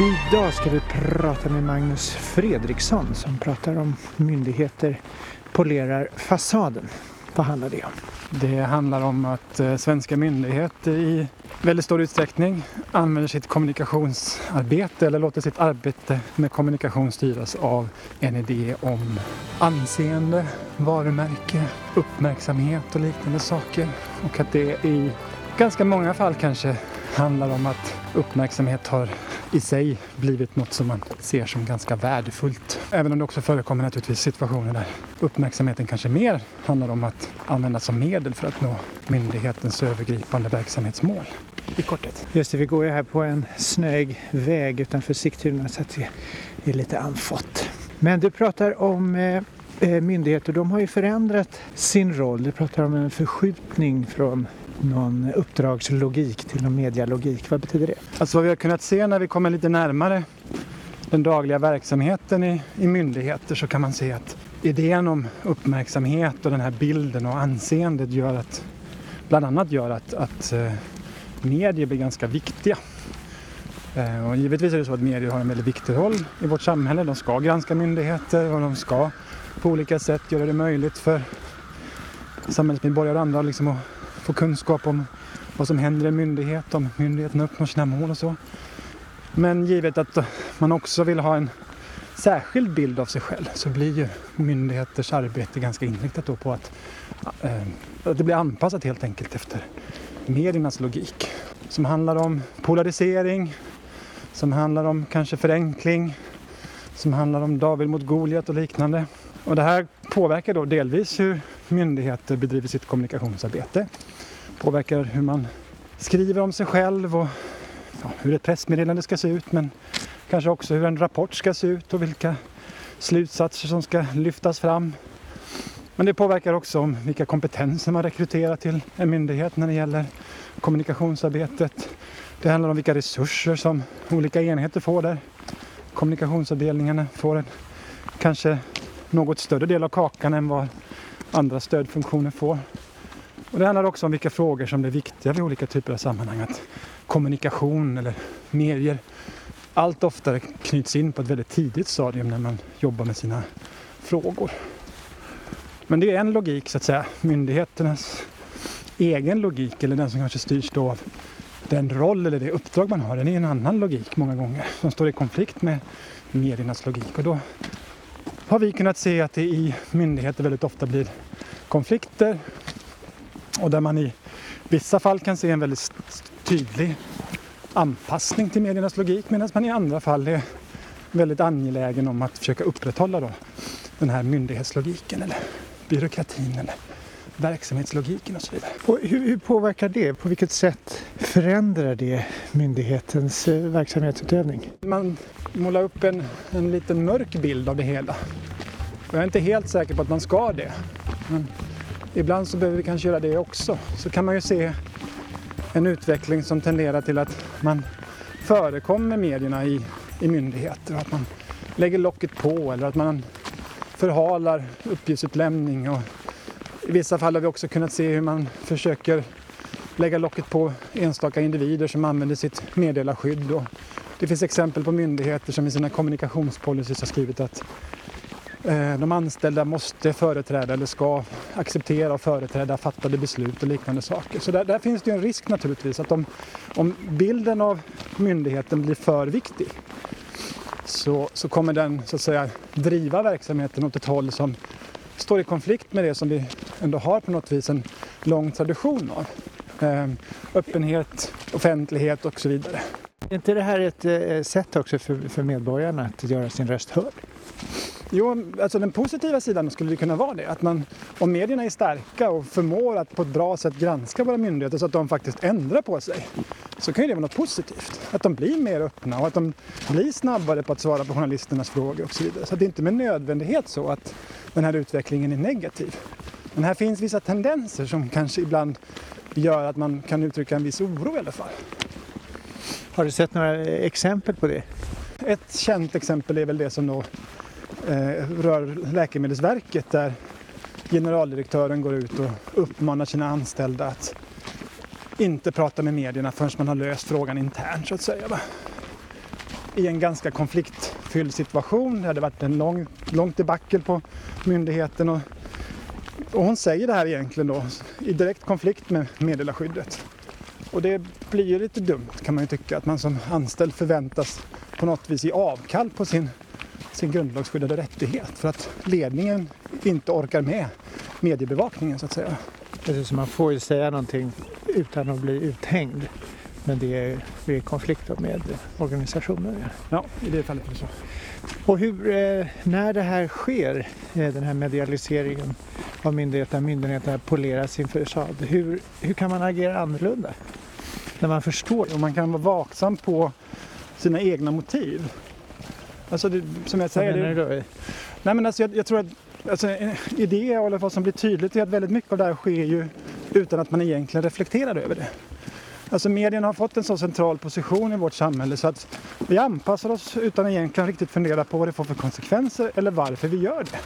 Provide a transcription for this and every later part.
Idag ska vi prata med Magnus Fredriksson som pratar om myndigheter polerar fasaden. Vad handlar det om? Det handlar om att eh, svenska myndigheter i väldigt stor utsträckning använder sitt kommunikationsarbete eller låter sitt arbete med kommunikation styras av en idé om anseende, varumärke, uppmärksamhet och liknande saker. Och att det i ganska många fall kanske handlar om att uppmärksamhet har i sig blivit något som man ser som ganska värdefullt. Även om det också förekommer naturligtvis situationer där uppmärksamheten kanske mer handlar om att användas som medel för att nå myndighetens övergripande verksamhetsmål. I kortet. Just det, vi går ju här på en snöig väg utanför Sigtuna så att det är lite andfått. Men du pratar om eh, eh myndigheter, de har ju förändrat sin roll. Du pratar om en förskjutning från någon uppdragslogik till någon medialogik. Vad betyder det? Alltså vad vi har kunnat se när vi kommer lite närmare den dagliga verksamheten i, i myndigheter så kan man se att idén om uppmärksamhet och den här bilden och anseendet gör att, bland annat gör att, att eh, medier blir ganska viktiga. Eh, och givetvis är det så att medier har en väldigt viktig roll i vårt samhälle. De ska granska myndigheter och de ska på olika sätt göra det möjligt för samhällsmedborgare och andra liksom att få kunskap om vad som händer i en myndighet, om myndigheten uppnår sina mål och så. Men givet att man också vill ha en särskild bild av sig själv så blir ju myndigheters arbete ganska inriktat då på att, eh, att det blir anpassat helt enkelt efter mediernas logik. Som handlar om polarisering, som handlar om kanske förenkling, som handlar om David mot Goliat och liknande. Och det här påverkar då delvis hur myndigheter bedriver sitt kommunikationsarbete. Påverkar hur man skriver om sig själv och ja, hur ett pressmeddelande ska se ut men kanske också hur en rapport ska se ut och vilka slutsatser som ska lyftas fram. Men det påverkar också om vilka kompetenser man rekryterar till en myndighet när det gäller kommunikationsarbetet. Det handlar om vilka resurser som olika enheter får där. Kommunikationsavdelningarna får en kanske något större del av kakan än vad andra stödfunktioner får. Och det handlar också om vilka frågor som är viktiga vid olika typer av sammanhang. Att kommunikation eller medier allt oftare knyts in på ett väldigt tidigt stadium när man jobbar med sina frågor. Men det är en logik så att säga, myndigheternas egen logik eller den som kanske styrs då av den roll eller det uppdrag man har, den är en annan logik många gånger som står i konflikt med mediernas logik. Och då har vi kunnat se att det i myndigheter väldigt ofta blir konflikter och där man i vissa fall kan se en väldigt tydlig anpassning till mediernas logik medan man i andra fall är väldigt angelägen om att försöka upprätthålla då den här myndighetslogiken eller byråkratin eller verksamhetslogiken och så vidare. Och hur, hur, påverkar det? På vilket sätt förändrar det myndighetens eh, verksamhetsutövning? Man målar upp en, en liten mörk bild av det hela. Och jag är inte helt säker på att man ska det. Men ibland så behöver vi kanske göra det också. Så kan man ju se en utveckling som tenderar till att man förekommer medierna i, i myndigheter och att man lägger locket på eller att man förhalar uppgiftsutlämning och i vissa fall har vi också kunnat se hur man försöker lägga locket på enstaka individer som använder sitt meddelarskydd. Och det finns exempel på myndigheter som i sina kommunikationspolicyer har skrivit att Eh, de anställda måste företräda eller ska acceptera och företräda fattade beslut och liknande saker. Så där, där finns det ju en risk naturligtvis att om, om bilden av myndigheten blir för viktig så, så kommer den så att säga driva verksamheten åt ett håll som står i konflikt med det som vi ändå har på något vis en lång tradition av. Ehm, öppenhet, offentlighet och så vidare. Är inte det här ett eh, sätt också för, för medborgarna att göra sin röst hörd? Jo, alltså den positiva sidan skulle det kunna vara det. Att man, om medierna är starka och förmår att på ett bra sätt granska våra myndigheter så att de faktiskt ändrar på sig så kan ju det vara något positivt. Att de blir mer öppna och att de blir snabbare på att svara på journalisternas frågor och så vidare. Så det är inte med nödvändighet så att den här utvecklingen är negativ. Men här finns vissa tendenser som kanske ibland gör att man kan uttrycka en viss oro i alla fall. Har du sett några exempel på det? Ett känt exempel är väl det som då Eh, rör Läkemedelsverket där generaldirektören går ut och uppmanar sina anställda att inte prata med medierna förrän man har löst frågan internt så att säga. Va? i en ganska konfliktfylld situation. Det hade varit en lång, lång debacle på myndigheten och, och hon säger det här egentligen då i direkt konflikt med meddelarskyddet. Och det blir ju lite dumt kan man ju tycka att man som anställd förväntas på något vis ge avkall på sin, sin grundlagsskyddade rättighet för att ledningen inte orkar med mediebevakningen så att säga. Precis, man får ju säga någonting utan att bli uthängd. Men det är, det är konflikt med organisationen. Ja, i det fallet är det så. Och hur, eh, när det här sker, eh, den här medialiseringen av myndigheterna, myndigheterna polerar sin fasad, hur, hur kan man agera annorlunda? När man förstår. Och man kan vara vaksam på sina egna motiv. Alltså det, som jag säger... Det, då? nej men alltså jag, jag tror att alltså, i det i alla fall som blir tydligt är att väldigt mycket av det här sker ju utan att man egentligen reflekterar över det. Alltså medierna har fått en så central position i vårt samhälle så att vi anpassar oss utan att egentligen riktigt fundera på vad det får för konsekvenser eller varför vi gör det.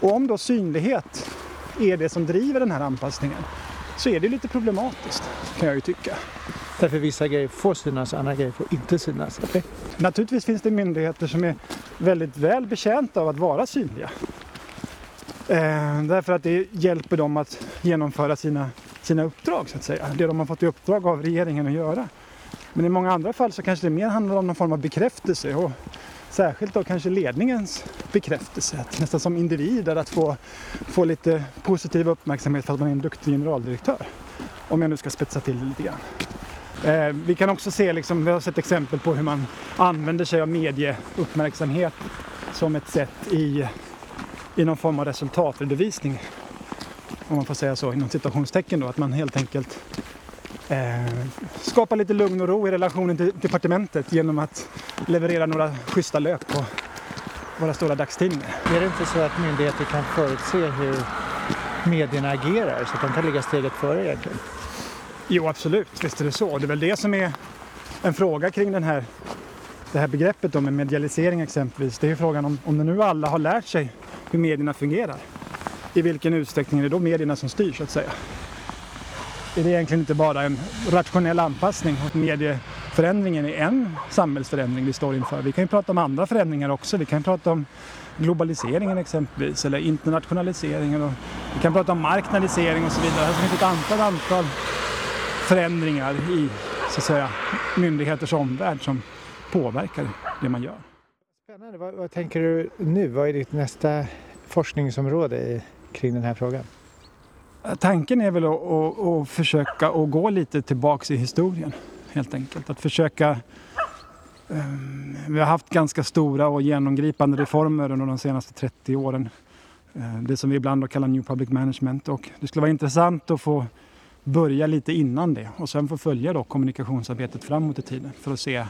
Och om då synlighet är det som driver den här anpassningen så är det lite problematiskt kan jag ju tycka. Därför vissa grejer får synas, andra grejer får inte synas. Okay? Naturligtvis finns det myndigheter som är väldigt väl betjänta av att vara synliga. Eh, därför att det hjälper dem att genomföra sina, sina uppdrag så att säga. Det de har fått i uppdrag av regeringen att göra. Men i många andra fall så kanske det mer handlar om någon form av bekräftelse och särskilt då kanske ledningens bekräftelse. Att nästan som individer att få, få lite positiv uppmärksamhet för att man är en duktig generaldirektör. Om jag nu ska spetsa till det lite grann. Eh, vi kan också se, liksom, vi har sett exempel på hur man använder sig av medieuppmärksamhet som ett sätt i, i någon form av resultatredovisning. Om man får säga så inom citationstecken då, att man helt enkelt eh, skapar lite lugn och ro i relationen till departementet genom att leverera några schyssta lök på våra stora dagstidningar. Är det inte så att myndigheter kan förutse hur medierna agerar så att de kan ligga steget före egentligen? Jo, absolut. Visst är det så. Det är väl det som är en fråga kring den här, det här begreppet då med medialisering exempelvis. Det är frågan om, om nu alla har lärt sig hur medierna fungerar. I vilken utsträckning är det då medierna som styr så att säga? Är det egentligen inte bara en rationell anpassning medieförändringen är en samhällsförändring vi står inför. Vi kan ju prata om andra förändringar också. Vi kan prata om globaliseringen exempelvis eller internationaliseringen och vi kan prata om marknadisering och så vidare. Det finns ett antal, antal förändringar i så att säga, myndigheters omvärld som påverkar det man gör. Spännande. Vad, vad tänker du nu? Vad är ditt nästa forskningsområde i, kring den här frågan? Tanken är väl att, att, att försöka att gå lite tillbaks i historien helt enkelt. Att försöka um, vi har haft ganska stora och genomgripande reformer under de senaste 30 åren. Uh, det som vi ibland kallar New Public Management och det skulle vara intressant att få börja lite innan det och sen få följa då kommunikationsarbetet framåt i tiden för att se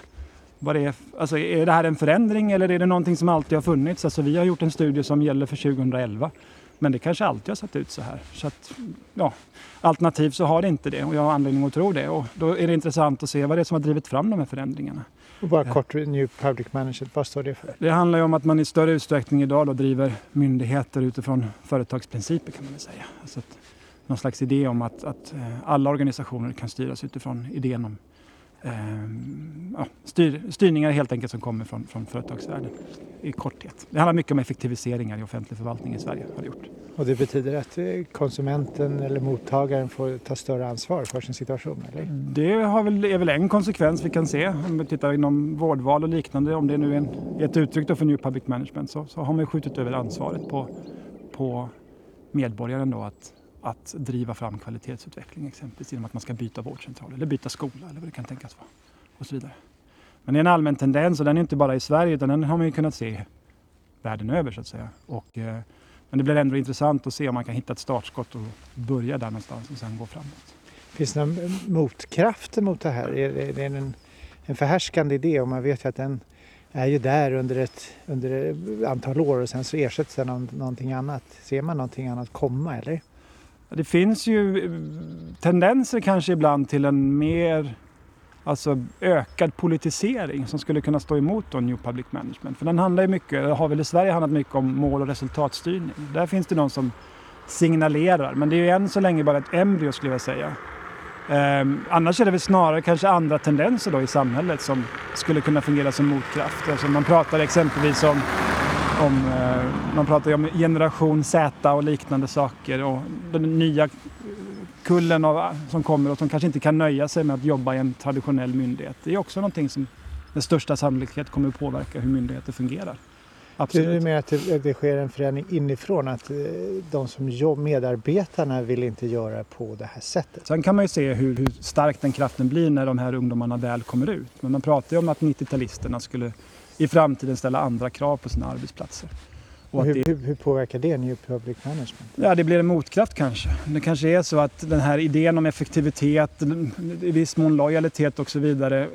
vad det är. Alltså är det här en förändring eller är det någonting som alltid har funnits? Alltså vi har gjort en studie som gäller för 2011 men det kanske alltid har sett ut så här. Så att, ja, alternativt så har det inte det och jag har anledning att tro det och då är det intressant att se vad det är som har drivit fram de här förändringarna. Och bara kort, New Public Management, vad står det för? Det handlar ju om att man i större utsträckning idag driver myndigheter utifrån företagsprinciper kan man väl säga. Alltså att någon slags idé om att, att eh, alla organisationer kan styras utifrån idén om eh, ja, styr, styrningar helt enkelt som kommer från, från företagsvärlden i korthet. Det handlar mycket om effektiviseringar i offentlig förvaltning i Sverige. Har det gjort. Och det betyder att eh, konsumenten eller mottagaren får ta större ansvar för sin situation? Eller? Det har väl, är väl en konsekvens vi kan se om vi tittar inom vårdval och liknande. Om det nu är en, ett uttryck för New Public Management så, så har man skjutit över ansvaret på, på medborgaren då att att driva fram kvalitetsutveckling exempelvis genom att man ska byta vårdcentral eller byta skola eller vad det kan tänkas vara. Och så vidare. Men det är en allmän tendens och den är inte bara i Sverige utan den har man ju kunnat se världen över så att säga. Och, eh, men det blir ändå intressant att se om man kan hitta ett startskott och börja där någonstans och sen gå framåt. Finns det några eh, motkrafter mot det här? Är det en, en förhärskande idé och man vet ju att den är ju där under ett, under ett antal år och sen så ersätts den av någonting annat. Ser man någonting annat komma eller? Det finns ju eh, tendenser kanske ibland till en mer alltså ökad politisering som skulle kunna stå emot då New Public Management. För den handlar ju mycket, har väl i Sverige handlat mycket om mål och resultatstyrning. Där finns det någon som signalerar, men det är ju än så länge bara ett embryo skulle jag säga. Um, annars är det väl snarare kanske andra tendenser då i samhället som skulle kunna fungera som motkraft. Alltså man pratar exempelvis om, om uh, man pratar om generation Z och liknande saker och den nya kullen av, som kommer och som kanske inte kan nöja sig med att jobba i en traditionell myndighet. Det är också någonting som med största sannolikhet kommer att påverka hur myndigheter fungerar. Absolut. Du menar att det, det, sker en förändring inifrån, att eh, de som jobb, medarbetarna vill inte göra på det här sättet? Sen kan man ju se hur, hur stark den kraften blir när de här ungdomarna väl kommer ut. Men man pratar ju om att 90-talisterna skulle i framtiden ställa andra krav på sina arbetsplatser. Och hur, det, hur, hur, påverkar det New Public Management? Ja, det blir en motkraft kanske. Det kanske är så att den här idén om effektivitet, i viss mån lojalitet och så vidare eh,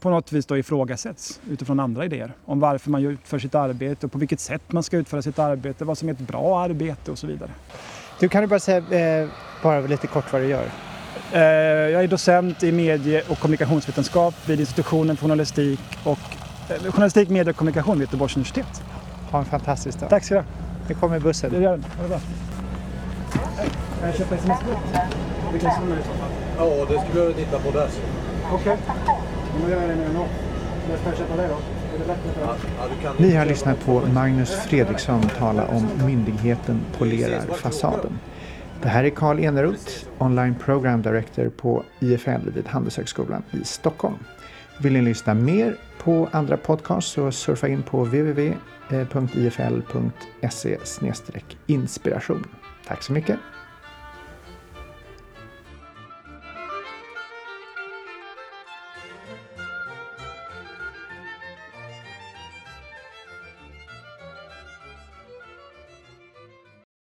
på något vis då ifrågasätts utifrån andra idéer om varför man utför sitt arbete och på vilket sätt man ska utföra sitt arbete, vad som är ett bra arbete och så vidare. Du kan du bara säga eh, bara lite kort vad du gör? Eh, jag är docent i medie och kommunikationsvetenskap vid institutionen för journalistik och journalistik, media och kommunikation vid Göteborgs universitet. Ha en fantastisk dag. Tack ska du ha. Nu kommer bussen. Det gör den. Ha det bra. Kan jag köpa sms-kort? Vilka som är i så fall? Ja, det skulle du titta på där. Okej. Okay. Vad gör jag nu då? När ska jag köpa det då? Ni har lyssnat på Magnus Fredriksson tala om myndigheten polerar fasaden. Det här är Karl Eneroth, online program director på IFL vid Handelshögskolan i Stockholm. Vill ni lyssna mer på andra podcasts så surfa in på www.ifl.se inspiration. Tack så mycket!